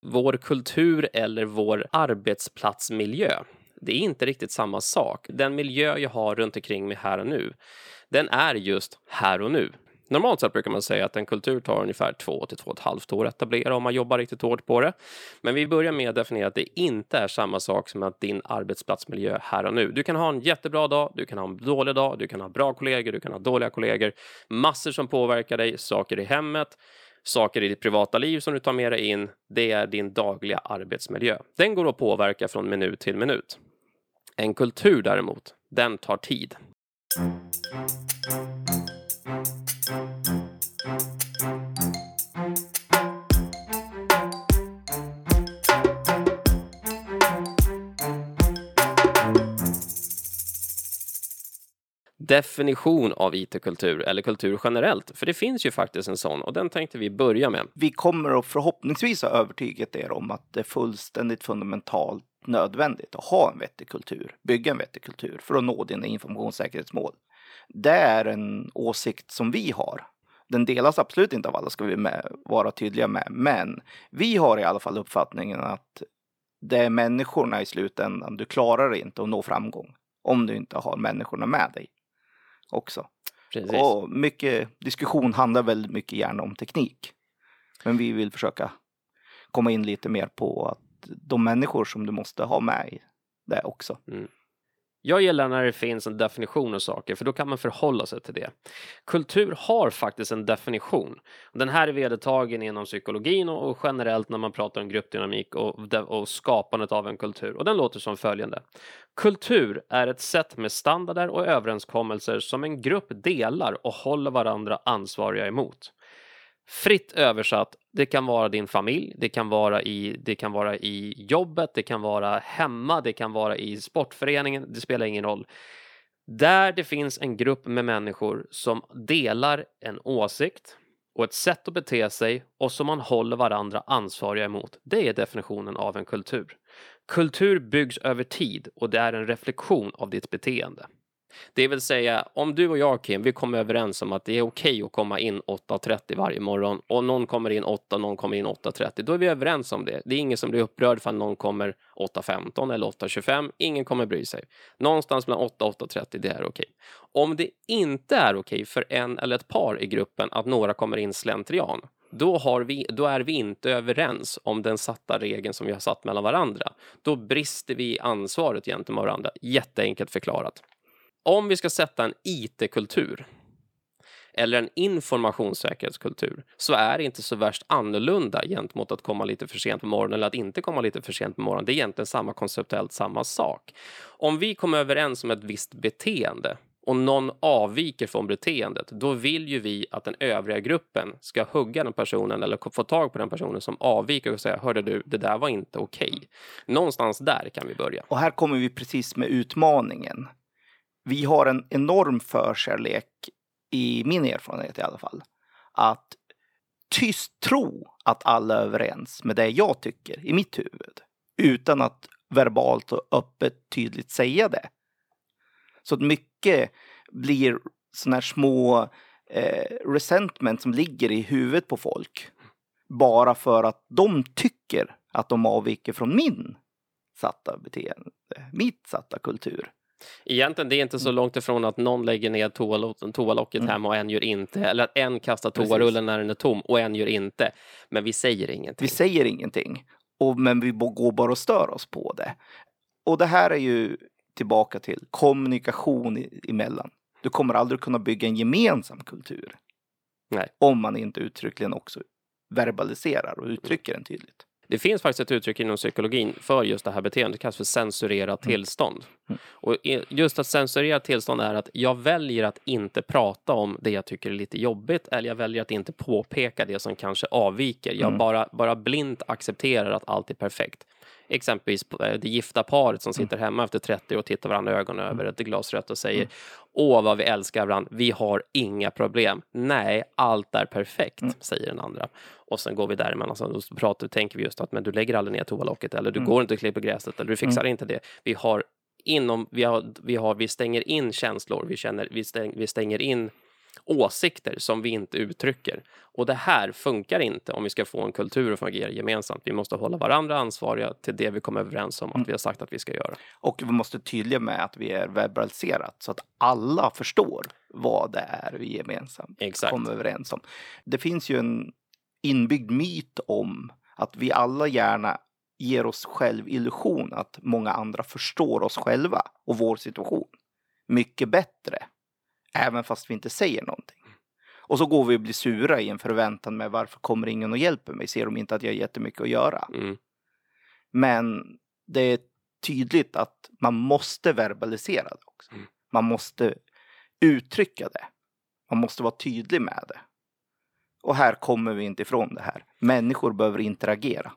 Vår kultur eller vår arbetsplatsmiljö, det är inte riktigt samma sak. Den miljö jag har runt omkring mig här och nu, den är just här och nu. Normalt sett brukar man säga att en kultur tar ungefär två till två och ett halvt år att etablera om man jobbar riktigt hårt på det. Men vi börjar med att definiera att det inte är samma sak som att din arbetsplatsmiljö här och nu. Du kan ha en jättebra dag, du kan ha en dålig dag, du kan ha bra kollegor, du kan ha dåliga kollegor, massor som påverkar dig, saker i hemmet, saker i ditt privata liv som du tar med dig in. Det är din dagliga arbetsmiljö. Den går att påverka från minut till minut. En kultur däremot, den tar tid. Definition av IT-kultur eller kultur generellt, för det finns ju faktiskt en sån och den tänkte vi börja med. Vi kommer att förhoppningsvis ha övertygat er om att det är fullständigt fundamentalt nödvändigt att ha en vettig kultur, bygga en vettig kultur för att nå dina informationssäkerhetsmål. Det är en åsikt som vi har. Den delas absolut inte av alla, ska vi med, vara tydliga med, men vi har i alla fall uppfattningen att det är människorna i slutändan. Du klarar inte att nå framgång om du inte har människorna med dig också. Precis. Och mycket diskussion handlar väldigt mycket gärna om teknik. Men vi vill försöka komma in lite mer på att de människor som du måste ha med i det också. Mm. Jag gillar när det finns en definition av saker, för då kan man förhålla sig till det. Kultur har faktiskt en definition. Den här är vedertagen inom psykologin och generellt när man pratar om gruppdynamik och, skapandet av en kultur. Och den låter som följande. Kultur är ett sätt med standarder och överenskommelser som en grupp delar och håller varandra ansvariga emot. Fritt översatt, det kan vara din familj, det kan vara i, det kan vara i jobbet, det kan vara hemma, det kan vara i sportföreningen, det spelar ingen roll. Där det finns en grupp med människor som delar en åsikt och ett sätt att bete sig och som man håller varandra ansvariga emot. Det är definitionen av en kultur. Kultur byggs över tid och det är en reflektion av ditt beteende. Det vill säga, om du och jag Kim, vi kommer överens om att det är okej okay att komma in 8.30 varje morgon och någon kommer in 8, någon kommer in 8.30, då är vi överens om det. Det är ingen som blir upprörd för att någon kommer 8.15 eller 8.25. Ingen kommer bry sig. Någonstans mellan 8 och 8.30, det är okej. Okay. Om det inte är okej okay för en eller ett par i gruppen att några kommer in slentrian, då, har vi, då är vi inte överens om den satta regeln som vi har satt mellan varandra. Då brister vi i ansvaret gentemot varandra. Jätteenkelt förklarat om vi ska sätta en IT-kultur eller en informationssäkerhetskultur så är det inte så värst annorlunda gentemot att komma lite för sent på morgonen eller att inte komma lite för sent på morgonen. Det är egentligen samma konceptuellt samma sak. Om vi kommer överens om ett visst beteende och någon avviker från beteendet, då vill ju vi att den övriga gruppen ska hugga den personen eller få tag på den personen som avviker och säga hörde du, det där var inte okej. Okay. Någonstans där kan vi börja. Och här kommer vi precis med utmaningen vi har en enorm förkärlek, i min erfarenhet i alla fall, att tyst tro att alla är överens med det jag tycker i mitt huvud. Utan att verbalt och öppet tydligt säga det. Så att mycket blir sådana här små eh, resentment som ligger i huvudet på folk. Bara för att de tycker att de avviker från min satta beteende, mitt satta kultur. Egentligen det är inte så långt ifrån att någon lägger ner toalocket mm. hemma och en gör inte. Eller att en kastar toarullen när den är tom och en gör inte. Men vi säger ingenting. Vi säger ingenting. Och, men vi går bara och stör oss på det. Och det här är ju tillbaka till kommunikation emellan. Du kommer aldrig kunna bygga en gemensam kultur. Nej. Om man inte uttryckligen också verbaliserar och uttrycker den tydligt. Det finns faktiskt ett uttryck inom psykologin för just det här beteendet, det kallas för censurerat mm. tillstånd. Mm. Och just att censurera tillstånd är att jag väljer att inte prata om det jag tycker är lite jobbigt eller jag väljer att inte påpeka det som kanske avviker. Jag mm. bara, bara blint accepterar att allt är perfekt. Exempelvis eh, det gifta paret som sitter hemma efter 30 och tittar varandra i ögonen över ett glas rött och säger Åh, vad vi älskar varandra. Vi har inga problem. Nej, allt är perfekt, mm. säger den andra. Och sen går vi däremellan och så pratar, tänker vi just att men du lägger aldrig ner toalocket eller du mm. går inte och klipper gräset eller du fixar mm. inte det. Vi har inom, vi, har, vi, har, vi stänger in känslor, vi, känner, vi, stäng, vi stänger in åsikter som vi inte uttrycker. Och det här funkar inte om vi ska få en kultur att fungera gemensamt. Vi måste hålla varandra ansvariga till det vi kommer överens om att vi har sagt att vi ska göra. Och vi måste tydliga med att vi är verbaliserat så att alla förstår vad det är vi gemensamt Exakt. kommer överens om. Det finns ju en inbyggd myt om att vi alla gärna ger oss själv illusion att många andra förstår oss själva och vår situation mycket bättre. Även fast vi inte säger någonting. Och så går vi och blir sura i en förväntan med varför kommer ingen och hjälper mig? Ser de inte att jag har jättemycket att göra? Mm. Men det är tydligt att man måste verbalisera det också. Mm. Man måste uttrycka det. Man måste vara tydlig med det. Och här kommer vi inte ifrån det här. Människor behöver interagera.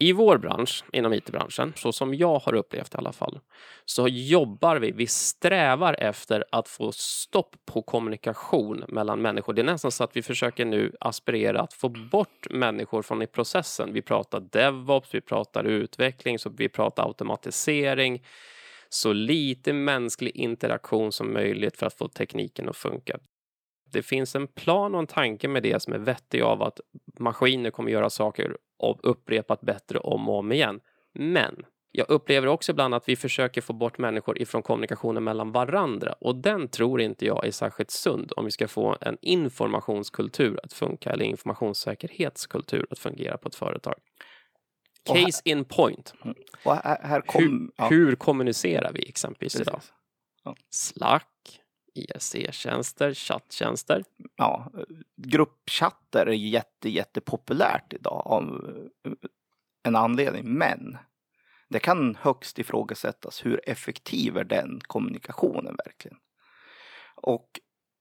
I vår bransch, inom IT-branschen, så som jag har upplevt i alla fall, så jobbar vi, vi strävar efter att få stopp på kommunikation mellan människor. Det är nästan så att vi försöker nu aspirera att få bort människor från i processen. Vi pratar DevOps, vi pratar utveckling, så vi pratar automatisering. Så lite mänsklig interaktion som möjligt för att få tekniken att funka. Det finns en plan och en tanke med det som är vettig av att maskiner kommer göra saker och upprepat bättre om och om igen. Men jag upplever också ibland att vi försöker få bort människor ifrån kommunikationen mellan varandra och den tror inte jag är särskilt sund om vi ska få en informationskultur att funka eller informationssäkerhetskultur att fungera på ett företag. Och här- Case in point. Här, här kom, Hur, ja, hur kommunicerar vi exempelvis idag? precis. Slack, E IRC-tjänster, chatttjänster. ja, gruppchatter är jätte, jättepopulärt idag av eh, en anledning. Men det kan högst ifrågasättas hur effektiv är den kommunikationen verkligen? Och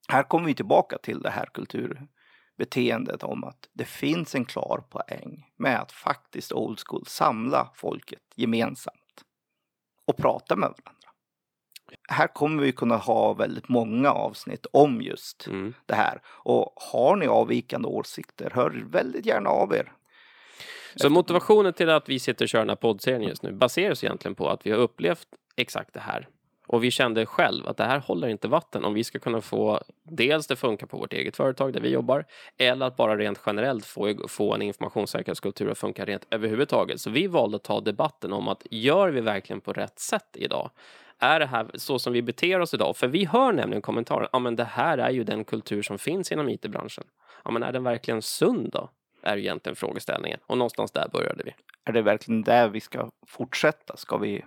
här kommer vi tillbaka till det här kulturbeteendet om att det finns en klar poäng med att faktiskt old school samla folket gemensamt och prata med varandra. Här kommer vi kunna ha väldigt många avsnitt om just Mm. det här. Och har ni avvikande åsikter, hör väldigt gärna av er. Så motivationen till att vi sitter och kör den här poddserien just nu baseras egentligen på att vi har upplevt exakt det här. Och vi kände själv att det här håller inte vatten om vi ska kunna få dels det funkar på vårt eget företag där vi jobbar eller att bara rent generellt få, få en informationssäkerhetskultur att funka rent överhuvudtaget. Så vi valde att ta debatten om att gör vi verkligen på rätt sätt idag? Är det här så som vi beter oss idag? För vi hör nämligen kommentarer, ja men det här är ju den kultur som finns inom IT-branschen. Ja men är den verkligen sund då? Är egentligen frågeställningen. Och någonstans där började vi. Är det verkligen där vi ska fortsätta? Ska vi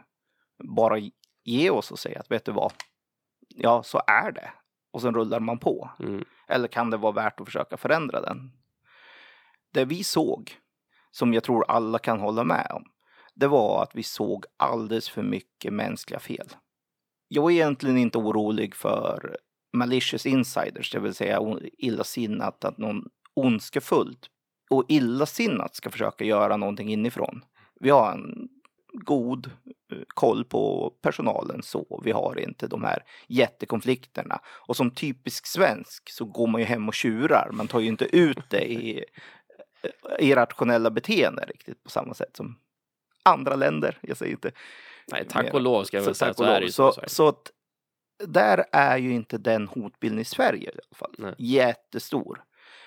bara ge oss och säga att vet du vad? Ja, så är det. Och sen rullar man på. Mm. Eller kan det vara värt att försöka förändra den? Det vi såg, som jag tror alla kan hålla med om, det var att vi såg alldeles för mycket mänskliga fel. Jag är egentligen inte orolig för malicious insiders, det vill säga illasinnat, att någon ondskefullt och illasinnat ska försöka göra någonting inifrån. Vi har en god eh, koll på personalen så. Vi har inte de här jättekonflikterna. Och som typisk svensk så går man ju hem och tjurar. Man tar ju inte ut det i eh, irrationella beteenden riktigt på samma sätt som andra länder. Jag säger inte Nej, tack och lov ska jag så väl säga. tack Så är det så, så. så att där är ju inte den hotbilden i Sverige i alla fall. Nej. Jättestor.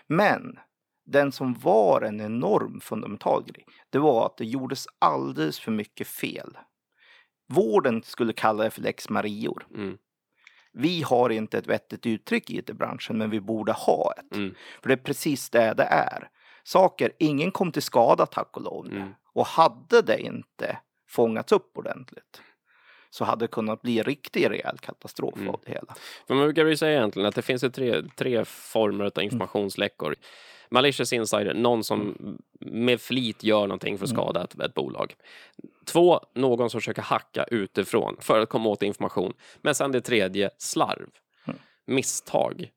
Men den som var en enorm fundamental grej, det var att det gjordes alldeles för mycket fel. Vården skulle kalla det för lex Marior. Mm, Vi har inte ett vettigt uttryck i IT-branschen, men vi borde ha ett. mm, För det är precis det det är. Saker, ingen kom till skada tack och lov. Mm. Och hade det inte fångats upp ordentligt så hade det kunnat bli en riktig rejäl katastrof Mm. av det hela. För man brukar ju säga egentligen att det finns tre, tre former Mm. av informationsläckor. Malicious insider, någon som med flit gör någonting för att Mm. skada ett, ett bolag. Två, någon som försöker hacka utifrån för att komma åt information. Men sen det tredje, slarv. Mm. Misstag.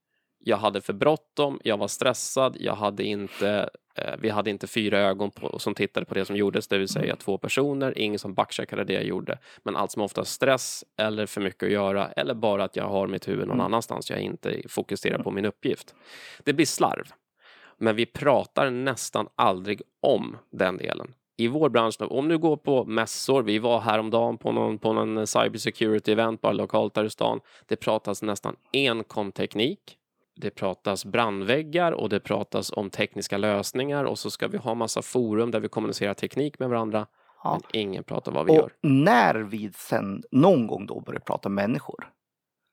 Jag hade för bråttom, jag var stressad, jag hade inte, eh, vi hade inte fyra ögon på, som tittade på det som gjordes, det vill säga Mm. två personer, ingen som backcheckade det jag gjorde. Men allt som ofta stress eller för mycket att göra eller bara att jag har mitt huvud någon Mm. annanstans, jag inte fokuserar på min uppgift. Det blir slarv. Men vi pratar nästan aldrig om den delen. I vår bransch, om du går på mässor, vi var häromdagen på någon, på någon cybersecurity event bara lokalt här i stan. Det pratas nästan enkom teknik. Det pratas brandväggar och det pratas om tekniska lösningar och så ska vi ha massa forum där vi kommunicerar teknik med varandra. Ja. Men ingen pratar vad vi Och gör. när vi sen någon gång då börjar prata människor,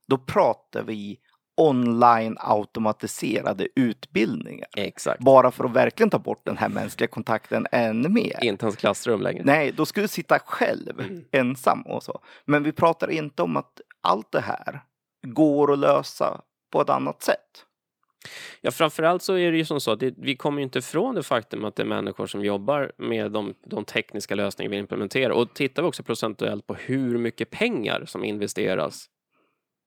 då pratar vi online automatiserade utbildningar. Exakt. Bara för att verkligen ta bort den här mänskliga kontakten ännu mer. Inte ens klassrum längre. Nej, då skulle du sitta själv, Mm. ensam och så. Men vi pratar inte om att allt det här går att lösa på ett annat sätt. Ja, framförallt så är det ju som så att det, vi kommer ju inte ifrån det faktum att det är människor som jobbar med de, de tekniska lösningar vi implementerar. Och tittar vi också procentuellt på hur mycket pengar som investeras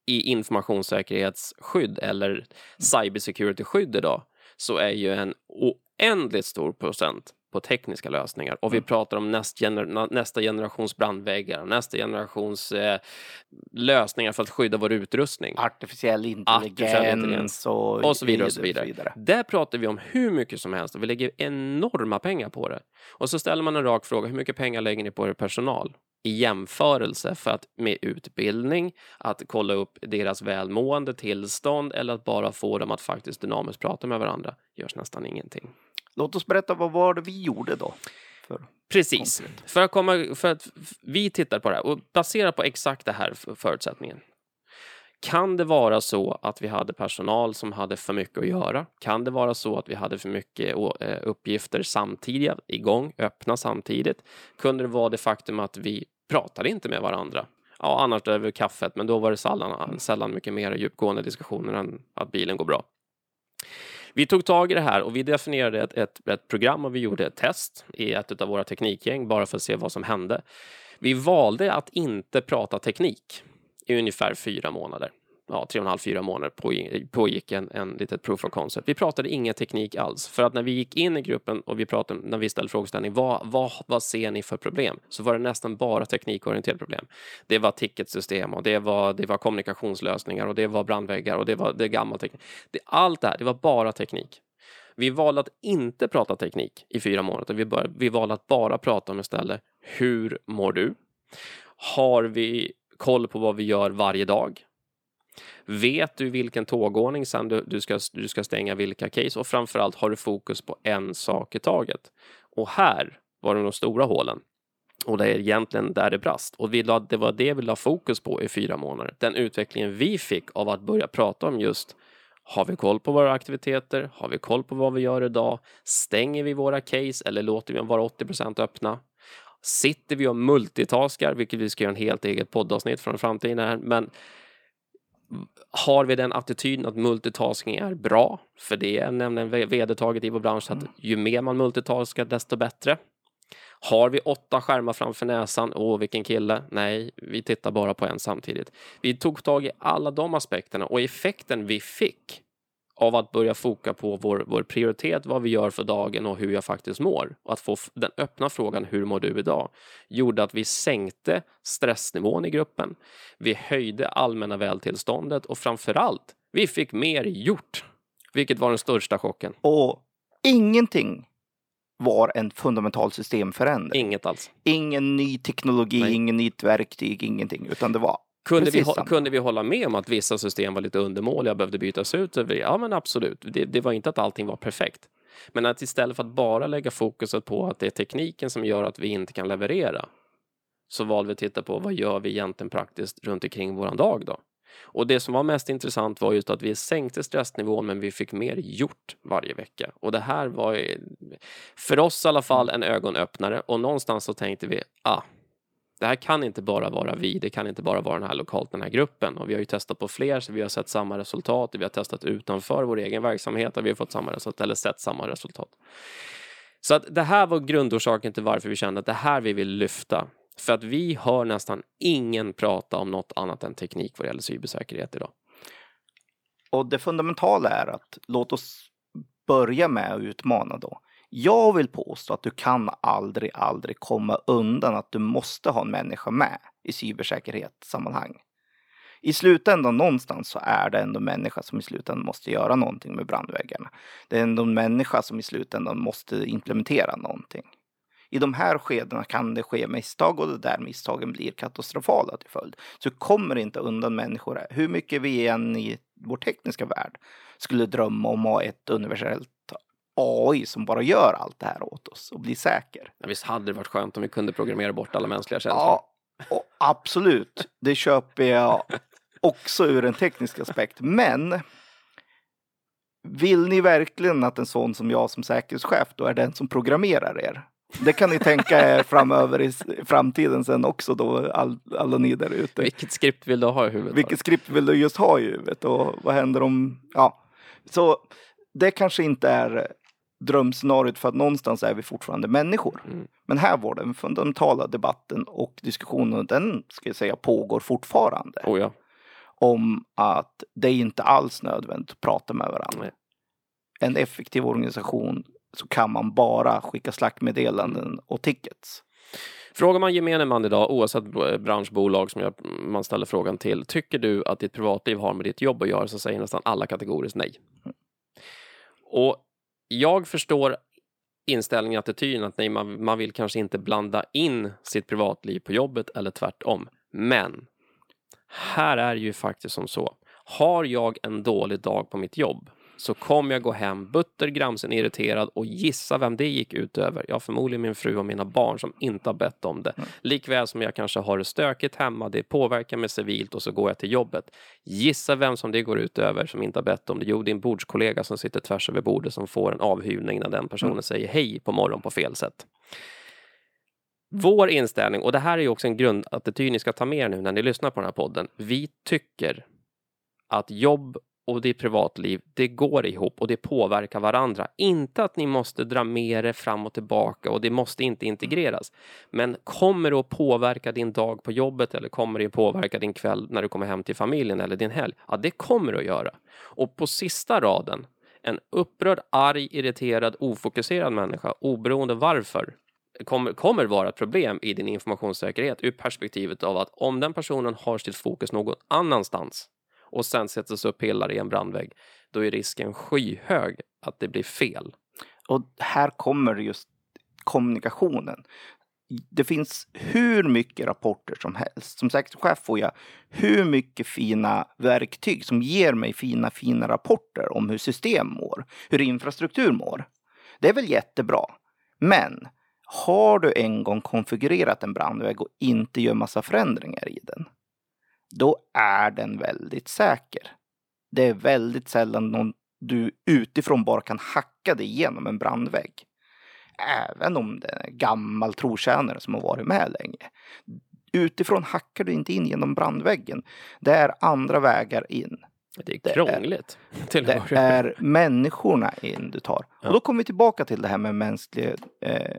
i informationssäkerhetsskydd eller cybersecurity-skydd idag, så är ju en oändligt stor procent på tekniska lösningar. Och vi pratar om näst gener nästa generations brandväggar, nästa generations eh, lösningar för att skydda vår utrustning. Artificiell Artificiell intelligens intelligens. och, och så vidare och så vidare. Där pratar vi om hur mycket som helst och vi lägger enorma pengar på det. Och så ställer man en rak fråga, hur mycket pengar lägger ni på er personal? I jämförelse för att med utbildning, att kolla upp deras välmående, tillstånd eller att bara få dem att faktiskt dynamiskt prata med varandra görs nästan ingenting. Låt oss berätta vad var det vi gjorde då? För Precis, för att, komma, för att vi tittar på det här och baserat på exakt det här för- förutsättningen. Kan det vara så att vi hade personal som hade för mycket att göra? Kan det vara så att vi hade för mycket eh, uppgifter samtidigt, igång, öppna samtidigt? Kunde det vara det faktum att vi pratade inte med varandra? Ja, annars över kaffet, men då var det sällan, sällan mycket mer djupgående diskussioner än att bilen går bra. Vi tog tag i det här och vi definierade ett, ett, ett program och vi gjorde ett test i ett av våra teknikgäng bara för att se vad som hände. Vi valde att inte prata teknik i ungefär fyra månader. Ja, tre och en halv, fyra månader pågick, pågick en, en litet proof of concept. Vi pratade ingen teknik alls. För att när vi gick in i gruppen och vi pratade, när vi ställde frågeställning, vad, vad, vad ser ni för problem? Så var det nästan bara teknikorienterade problem. Det var ticketsystem och det var, det var kommunikationslösningar och det var brandväggar och det var det gammal teknik. Det, allt det här, det var bara teknik. Vi valde att inte prata teknik i fyra månader. Vi, bör, vi valde att bara prata om istället hur mår du? Har vi koll på vad vi gör varje dag? Vet du vilken tågordning sen du, du, ska, du ska stänga vilka case? Och framförallt har du fokus på en sak i taget. Och här var det de stora hålen. Och det är egentligen där det brast. Och vi la, det var det vi la fokus på i fyra månader. Den utvecklingen vi fick av att börja prata om just har vi koll på våra aktiviteter? Har vi koll på vad vi gör idag? Stänger vi våra case eller låter vi dem vara 80% öppna? Sitter vi och multitaskar, vilket vi ska göra en helt eget poddavsnitt från framtiden här, men har vi den attityden att multitasking är bra? För det är nämligen vedertaget i vår bransch att ju mer man multitaskar desto bättre. Har vi åtta skärmar framför näsan? Åh, vilken kille. Nej, vi tittar bara på en samtidigt. Vi tog tag i alla de aspekterna och effekten vi fick av att börja foka på vår, vår prioritet, vad vi gör för dagen och hur jag faktiskt mår. Och att få den öppna frågan, hur mår du idag? Gjorde att vi sänkte stressnivån i gruppen. Vi höjde allmänna vältillståndet och framförallt, vi fick mer gjort. Vilket var den största chocken. Och ingenting var en fundamental systemförändring. Inget alls. Ingen ny teknologi, Nej. ingen nytt verktyg, ingenting. Utan det var Kunde vi, Precis hå- samma. kunde vi hålla med om att vissa system var lite undermåliga och behövde bytas ut? Ja, men absolut. Det, det var inte att allting var perfekt. Men att istället för att bara lägga fokuset på att det är tekniken som gör att vi inte kan leverera, så valde vi att titta på vad gör vi egentligen praktiskt runt omkring våran dag då? Och det som var mest intressant var just att vi sänkte stressnivån men vi fick mer gjort varje vecka. Och det här var för oss i alla fall en ögonöppnare och någonstans så tänkte vi, ah, det här kan inte bara vara vi, det kan inte bara vara den här lokalt, den här gruppen. Och vi har ju testat på fler, så vi har sett samma resultat. Vi har testat utanför vår egen verksamhet och vi har fått samma resultat, eller sett samma resultat. Så att det här var grundorsaken till varför vi kände att det här vi vill lyfta. För att vi hör nästan ingen prata om något annat än teknik vad det gäller cybersäkerhet idag. Och det fundamentala är att låt oss börja med att utmana då. Jag vill påstå att du kan aldrig, aldrig komma undan att du måste ha en människa med i cybersäkerhetssammanhang. I slutändan någonstans så är det ändå människa som i slutändan måste göra någonting med brandväggarna. Det är ändå en människa som i slutändan måste implementera någonting. I de här skedena kan det ske misstag och det där misstagen blir katastrofala till följd. Så kommer inte undan människor. Hur mycket vi är än i vår tekniska värld skulle drömma om att ha ett universellt AI som bara gör allt det här åt oss och blir säker. Ja, visst hade det varit skönt om vi kunde programmera bort alla mänskliga känslor? Ja, absolut. Det köper jag också ur en teknisk aspekt. Men vill ni verkligen att en sån som jag som säkerhetschef då är den som programmerar er? Det kan ni tänka er framöver i framtiden sen också då, all, alla ni där ute. Vilket skript vill du ha i huvudet? Vilket skript vill du just ha i huvudet och vad händer om, ja. Så det kanske inte är drömscenariot för att någonstans är vi fortfarande människor. Mm. Men här var den fundamentala debatten och diskussionen, den ska jag säga pågår fortfarande. Oh ja. Om att det är inte alls nödvändigt att prata med varandra. Nej. En effektiv organisation så kan man bara skicka slackmeddelanden och tickets. Frågar man gemene man idag, oavsett branschbolag som jag, man ställer frågan till, tycker du att ditt privatliv har med ditt jobb att göra, så säger nästan alla kategoriskt nej. Och jag förstår inställningen, attityden att nej, man, man vill kanske inte blanda in sitt privatliv på jobbet eller tvärtom. Men här är det ju faktiskt som så. Har jag en dålig dag på mitt jobb så kommer jag gå hem butter, gramsen, irriterad och gissa vem det gick ut över. Ja, förmodligen min fru och mina barn som inte har bett om det. Mm. Likväl som jag kanske har det stökigt hemma, det påverkar mig civilt och så går jag till jobbet. Gissa vem som det går ut över som inte har bett om det. Jo, din bordskollega som sitter tvärs över bordet som får en avhyvning när den personen mm. säger hej på morgonen på fel sätt. Vår inställning, och det här är ju också en grundattityd ni ska ta med er nu när ni lyssnar på den här podden. Vi tycker att jobb och ditt privatliv, det går ihop och det påverkar varandra. Inte att ni måste dra med det fram och tillbaka och det måste inte integreras. Men kommer det att påverka din dag på jobbet eller kommer det att påverka din kväll när du kommer hem till familjen eller din helg? Ja, det kommer det att göra. Och på sista raden, en upprörd, arg, irriterad, ofokuserad människa, oberoende varför, kommer, kommer vara ett problem i din informationssäkerhet ur perspektivet av att om den personen har sitt fokus någon annanstans och sen sätts upp pillar i en brandvägg, då är risken skyhög att det blir fel. Och här kommer just kommunikationen. Det finns hur mycket rapporter som helst. Som säkerhetschef får jag hur mycket fina verktyg som ger mig fina, fina rapporter om hur system mår, hur infrastruktur mår. Det är väl jättebra. Men har du en gång konfigurerat en brandvägg och inte gör massa förändringar i den, då är den väldigt säker. Det är väldigt sällan någon du utifrån bara kan hacka dig igenom en brandvägg. Även om det är en gammal trotjänare som har varit med länge. Utifrån hackar du inte in genom brandväggen. Det är andra vägar in. Det är krångligt. Det är, det är människorna in du tar. Ja. Och då kommer vi tillbaka till det här med mänskliga, eh,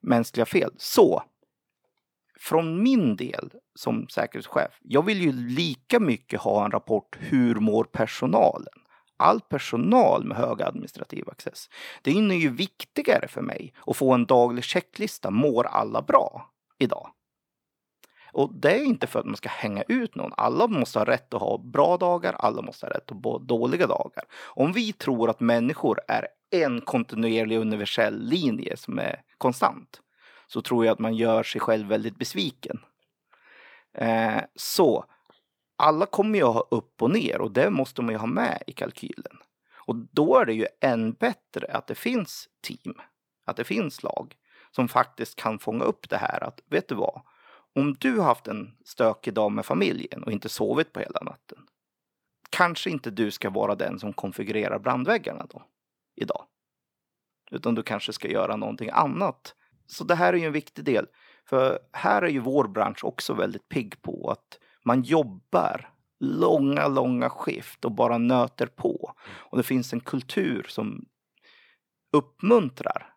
mänskliga fel. Så från min del som säkerhetschef, jag vill ju lika mycket ha en rapport hur mår personalen? All personal med hög administrativ access. Det är ju viktigare för mig att få en daglig checklista. Mår alla bra idag? Och det är inte för att man ska hänga ut någon. Alla måste ha rätt att ha bra dagar, alla måste ha rätt att ha dåliga dagar. Om vi tror att människor är en kontinuerlig universell linje som är konstant, så tror jag att man gör sig själv väldigt besviken. Eh, så alla kommer ju att ha upp och ner och det måste man ju ha med i kalkylen. Och då är det ju än bättre att det finns team, att det finns lag som faktiskt kan fånga upp det här att vet du vad? Om du har haft en stökig dag med familjen och inte sovit på hela natten. Kanske inte du ska vara den som konfigurerar brandväggarna då, idag. Utan du kanske ska göra någonting annat så det här är ju en viktig del. För här är ju vår bransch också väldigt pigg på att man jobbar långa, långa skift och bara nöter på. Och det finns en kultur som uppmuntrar.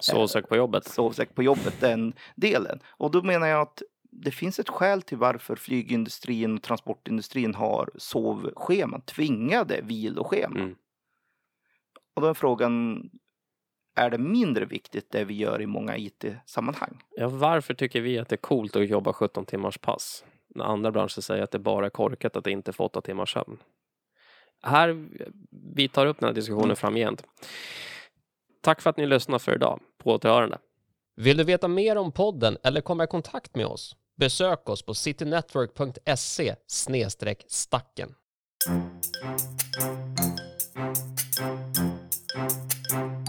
Sovsäck på jobbet. Sovsäck på jobbet, den delen. Och då menar jag att det finns ett skäl till varför flygindustrin och transportindustrin har sovscheman, tvingade viloscheman. Mm. Och då är frågan, är det mindre viktigt det vi gör i många IT-sammanhang. Ja, varför tycker vi att det är coolt att jobba 17 timmars pass? När andra branscher säger att det bara är korkat att inte få 8 timmars sömn. Här, vi tar upp den här diskussionen mm. framgent. Tack för att ni lyssnade för idag. På återhörande. Vill du veta mer om podden eller komma i kontakt med oss? Besök oss på citynetwork.se stacken. Thank